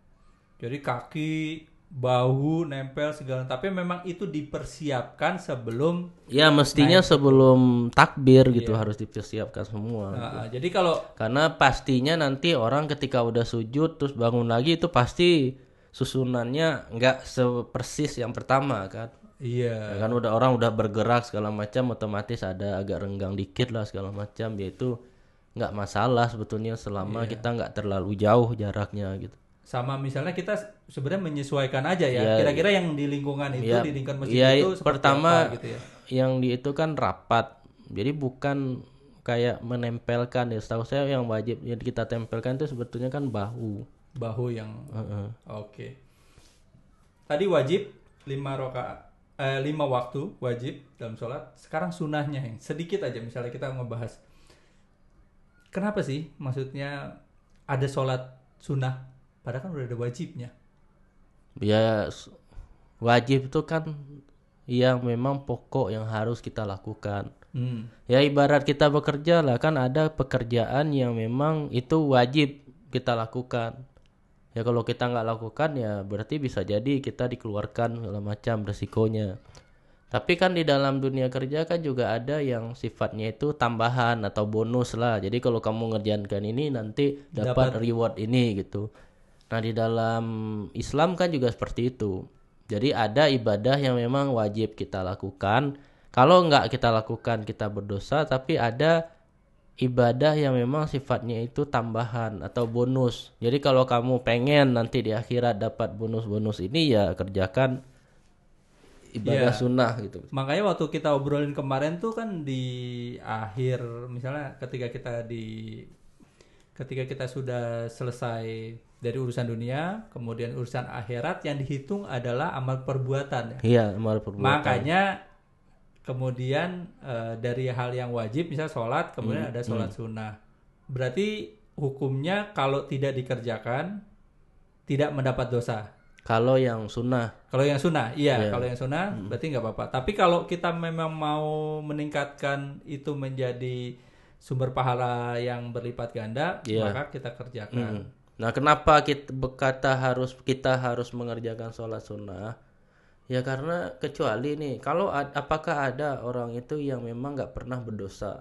S1: Jadi kaki, bahu nempel segala, tapi memang itu dipersiapkan sebelum.
S2: Ya mestinya sebelum takbir gitu harus dipersiapkan semua.
S1: Nah, jadi kalau
S2: Karena pastinya nanti orang ketika udah sujud terus bangun lagi itu pasti susunannya nggak sepersis yang pertama kan.
S1: iya,
S2: Ya kan udah orang udah bergerak segala macam otomatis ada agak renggang dikit lah segala macam yaitu nggak masalah sebetulnya selama kita nggak terlalu jauh jaraknya gitu.
S1: Sama misalnya kita sebenarnya menyesuaikan aja ya.
S2: Ya,
S1: Kira-kira yang di lingkungan itu,
S2: Ya,
S1: di lingkungan masjid
S2: ya,
S1: itu seperti
S2: pertama
S1: apa gitu ya.
S2: yang di itu kan rapat. Jadi bukan kayak menempelkan ya. Setahu saya yang wajib yang kita tempelkan itu sebetulnya kan bahu.
S1: bahu yang
S2: Heeh.
S1: oke tadi wajib lima rokaat eh, lima waktu wajib dalam sholat sekarang sunahnya yang sedikit aja misalnya kita ngebahas kenapa sih maksudnya ada sholat sunnah padahal kan udah ada wajibnya
S2: Ya wajib itu kan yang memang pokok yang harus kita lakukan.
S1: hmm.
S2: Ya ibarat kita bekerja lah kan ada pekerjaan yang memang itu wajib kita lakukan. Ya kalau kita nggak lakukan ya berarti bisa jadi kita dikeluarkan segala macam resikonya. Tapi kan di dalam dunia kerja kan juga ada yang sifatnya itu tambahan atau bonus lah. Jadi kalau kamu ngerjakan ini nanti dapat reward ini gitu. Nah di dalam Islam kan juga seperti itu. Jadi ada ibadah yang memang wajib kita lakukan. Kalau nggak kita lakukan kita berdosa. Tapi ada ibadah yang memang sifatnya itu tambahan atau bonus. Jadi kalau kamu pengen nanti di akhirat dapat bonus-bonus ini ya kerjakan ibadah
S1: Iya.
S2: sunnah gitu.
S1: makanya waktu kita obrolin kemarin tuh kan di akhir misalnya ketika kita di ketika kita sudah selesai dari urusan dunia kemudian urusan akhirat yang dihitung adalah amal perbuatan ya
S2: Iya, amal perbuatan.
S1: makanya kemudian eh, dari hal yang wajib misalnya sholat kemudian
S2: Hmm,
S1: ada sholat sunnah berarti hukumnya kalau tidak dikerjakan tidak mendapat dosa
S2: Kalau yang sunnah,
S1: kalau yang sunnah, iya.
S2: Iya.
S1: Kalau yang sunnah, berarti nggak apa-apa. Tapi kalau kita memang mau meningkatkan itu menjadi sumber pahala yang berlipat ganda,
S2: Iya.
S1: maka kita kerjakan.
S2: Mm. Nah, kenapa kita berkata harus kita harus mengerjakan sholat sunnah? Ya karena kecuali nih, kalau ad- apakah ada orang itu yang memang nggak pernah berdosa?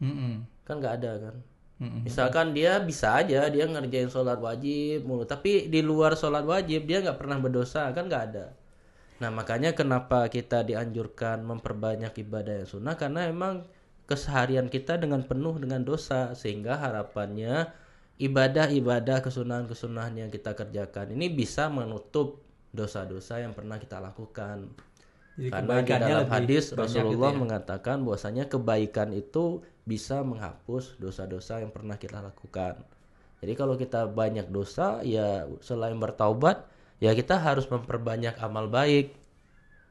S1: Mm-mm.
S2: Kan nggak ada kan?
S1: Mm-mm.
S2: Misalkan dia bisa aja dia ngerjain sholat wajib mulu, tapi di luar sholat wajib dia nggak pernah berdosa kan nggak ada. Nah makanya kenapa kita dianjurkan memperbanyak ibadah yang sunnah karena emang keseharian kita dengan penuh dengan dosa sehingga harapannya ibadah-ibadah kesunahan-kesunahan yang kita kerjakan ini bisa menutup dosa-dosa yang pernah kita lakukan.
S1: Jadi
S2: Karena di dalam hadis Rasulullah
S1: gitu ya.
S2: mengatakan bahwasanya kebaikan itu bisa menghapus dosa-dosa yang pernah kita lakukan. Jadi kalau kita banyak dosa ya selain bertaubat ya kita harus memperbanyak amal baik.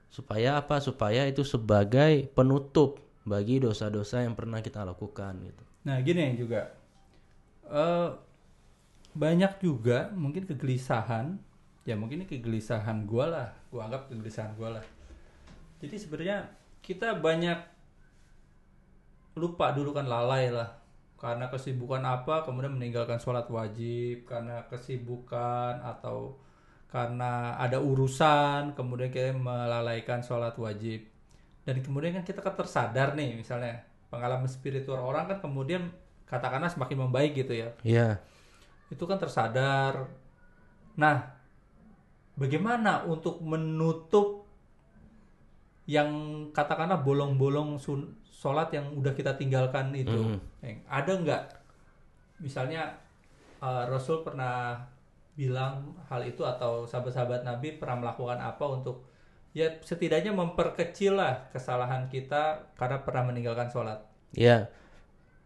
S2: Supaya apa? Supaya itu sebagai penutup bagi dosa-dosa yang pernah kita lakukan gitu.
S1: Nah, gini juga eh banyak juga mungkin kegelisahan, ya mungkin ini kegelisahan gua lah, gua anggap kegelisahan gua lah. Jadi sebenarnya kita banyak lupa dulu kan lalai lah. Karena kesibukan apa kemudian meninggalkan sholat wajib. Karena kesibukan atau karena ada urusan kemudian kita melalaikan sholat wajib. Dan kemudian kan kita kan tersadar nih misalnya. Pengalaman spiritual orang kan kemudian katakanlah semakin membaik gitu ya
S2: Iya.
S1: itu kan tersadar. Nah, bagaimana untuk menutup yang katakanlah bolong-bolong sholat yang udah kita tinggalkan itu? Eng, Ada nggak? Misalnya eh, Rasul pernah bilang hal itu atau sahabat-sahabat Nabi pernah melakukan apa untuk ya setidaknya memperkecil lah kesalahan kita karena pernah meninggalkan sholat.
S2: Ya,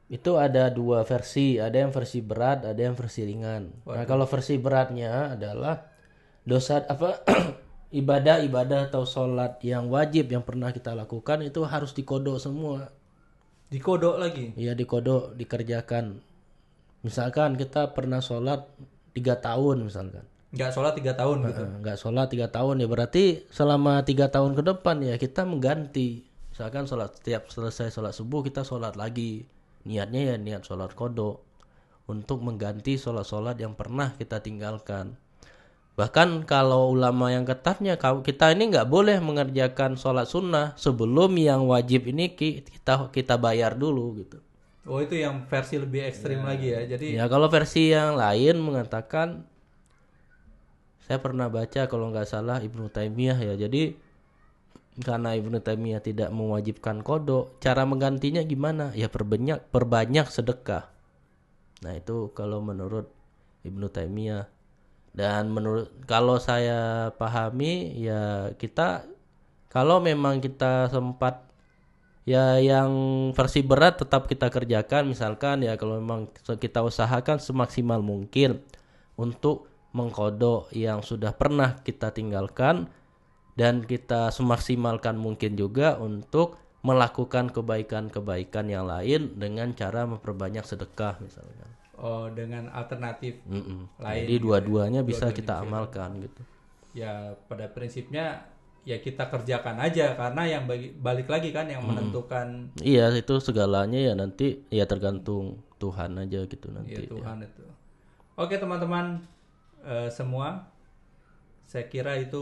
S2: itu ada dua versi, ada yang versi berat, ada yang versi ringan. Nah, kalau versi beratnya adalah dosa apa ibadah-ibadah atau sholat yang wajib yang pernah kita lakukan itu harus dikodok semua.
S1: Dikodok lagi.
S2: Ya dikodok, dikerjakan. Misalkan kita pernah sholat tiga tahun misalkan,
S1: Nggak sholat tiga tahun gitu.
S2: Nggak sholat tiga tahun ya berarti selama tiga tahun ke depan ya kita mengganti. Misalkan sholat setiap selesai sholat subuh kita sholat lagi. Niatnya ya niat sholat kodok untuk mengganti sholat-sholat yang pernah kita tinggalkan. Bahkan kalau ulama yang ketatnya kita ini nggak boleh mengerjakan sholat sunnah sebelum yang wajib ini ki- kita kita bayar dulu gitu.
S1: Oh itu yang versi lebih ekstrim lagi ya. Jadi
S2: Ya kalau versi yang lain mengatakan saya pernah baca kalau nggak salah Ibnu Taimiyah ya. Jadi karena Ibnu Taimiyah tidak mewajibkan kodok, cara menggantinya gimana? Ya perbanyak perbanyak sedekah. Nah itu kalau menurut Ibnu Taimiyah dan menurut kalau saya pahami ya kita kalau memang kita sempat ya yang versi berat tetap kita kerjakan misalkan ya kalau memang kita usahakan semaksimal mungkin untuk mengkodok yang sudah pernah kita tinggalkan dan kita semaksimalkan mungkin juga untuk melakukan kebaikan-kebaikan yang lain dengan cara memperbanyak sedekah misalkan.
S1: oh dengan alternatif
S2: Mm-mm.
S1: Lain
S2: Jadi
S1: gitu
S2: dua-duanya bisa kita amalkan gitu.
S1: ya pada prinsipnya ya kita kerjakan aja karena yang bagi, balik lagi kan yang menentukan
S2: Iya itu segalanya ya nanti ya tergantung Tuhan aja gitu nanti.
S1: ya Tuhan itu. Oke teman-teman eh, semua, saya kira itu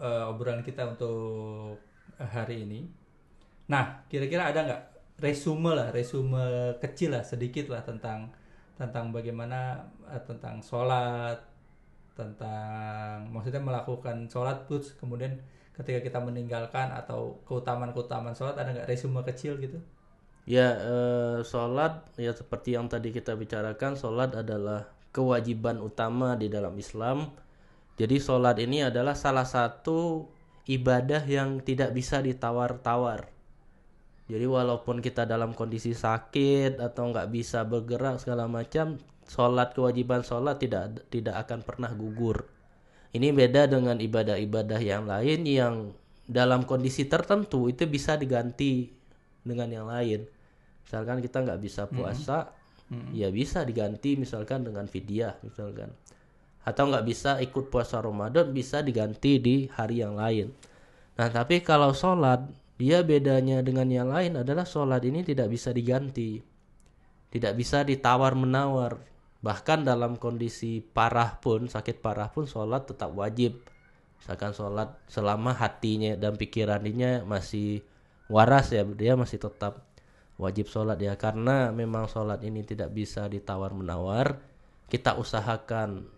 S1: eh, obrolan kita untuk hari ini. Nah kira-kira ada nggak resume lah, resume kecil lah sedikit lah tentang tentang bagaimana eh, tentang sholat, tentang maksudnya melakukan sholat terus kemudian ketika kita meninggalkan atau keutamaan-keutamaan sholat ada nggak resume kecil gitu?
S2: Ya eh, sholat ya seperti yang tadi kita bicarakan sholat adalah kewajiban utama di dalam Islam. Jadi sholat ini adalah salah satu ibadah yang tidak bisa ditawar-tawar. Jadi walaupun kita dalam kondisi sakit atau nggak bisa bergerak segala macam, sholat kewajiban sholat tidak tidak akan pernah gugur. Ini beda dengan ibadah-ibadah yang lain yang dalam kondisi tertentu itu bisa diganti dengan yang lain. Misalkan kita nggak bisa puasa, ya bisa diganti misalkan dengan fidyah misalkan. Atau nggak bisa ikut puasa Ramadan bisa diganti di hari yang lain. Nah tapi kalau sholat dia bedanya dengan yang lain adalah sholat ini tidak bisa diganti, tidak bisa ditawar menawar. Bahkan dalam kondisi parah pun sakit parah pun sholat tetap wajib. Misalkan sholat selama hatinya dan pikirannya masih waras ya dia masih tetap wajib sholat ya karena memang sholat ini tidak bisa ditawar menawar kita usahakan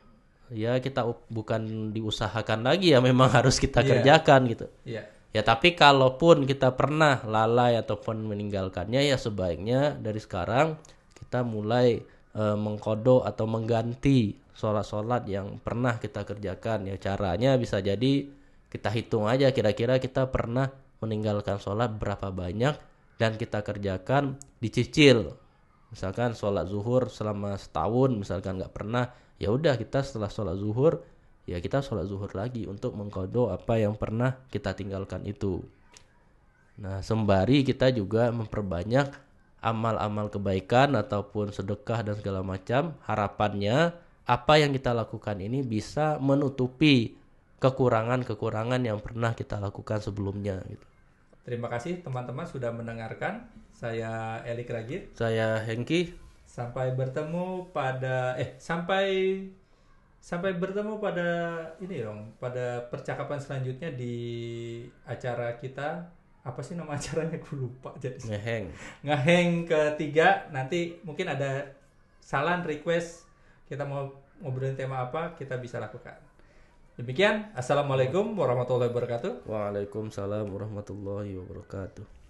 S2: ya kita bukan diusahakan lagi ya memang harus kita
S1: Iya.
S2: kerjakan gitu
S1: Iya.
S2: ya tapi kalaupun kita pernah lalai ataupun meninggalkannya ya sebaiknya dari sekarang kita mulai eh, mengkodok atau mengganti sholat-sholat yang pernah kita kerjakan ya caranya bisa jadi kita hitung aja kira-kira kita pernah meninggalkan sholat berapa banyak dan kita kerjakan dicicil misalkan sholat zuhur selama setahun misalkan nggak pernah ya udah kita setelah sholat zuhur ya kita sholat zuhur lagi untuk mengkodok apa yang pernah kita tinggalkan itu nah sembari kita juga memperbanyak amal-amal kebaikan ataupun sedekah dan segala macam harapannya apa yang kita lakukan ini bisa menutupi kekurangan-kekurangan yang pernah kita lakukan sebelumnya gitu.
S1: Terima kasih teman-teman sudah mendengarkan. Saya Elik Ragit.
S2: Saya Hengki.
S1: Sampai bertemu pada eh sampai sampai bertemu pada ini dong, pada percakapan selanjutnya di acara kita. Apa sih nama acaranya? Gue lupa jadi.
S2: Ngeheng.
S1: ngeheng ketiga. Nanti mungkin ada saran request. Kita mau ngobrolin tema apa kita bisa lakukan. Demikian. Assalamualaikum warahmatullahi wabarakatuh.
S2: Waalaikumsalam warahmatullahi wabarakatuh.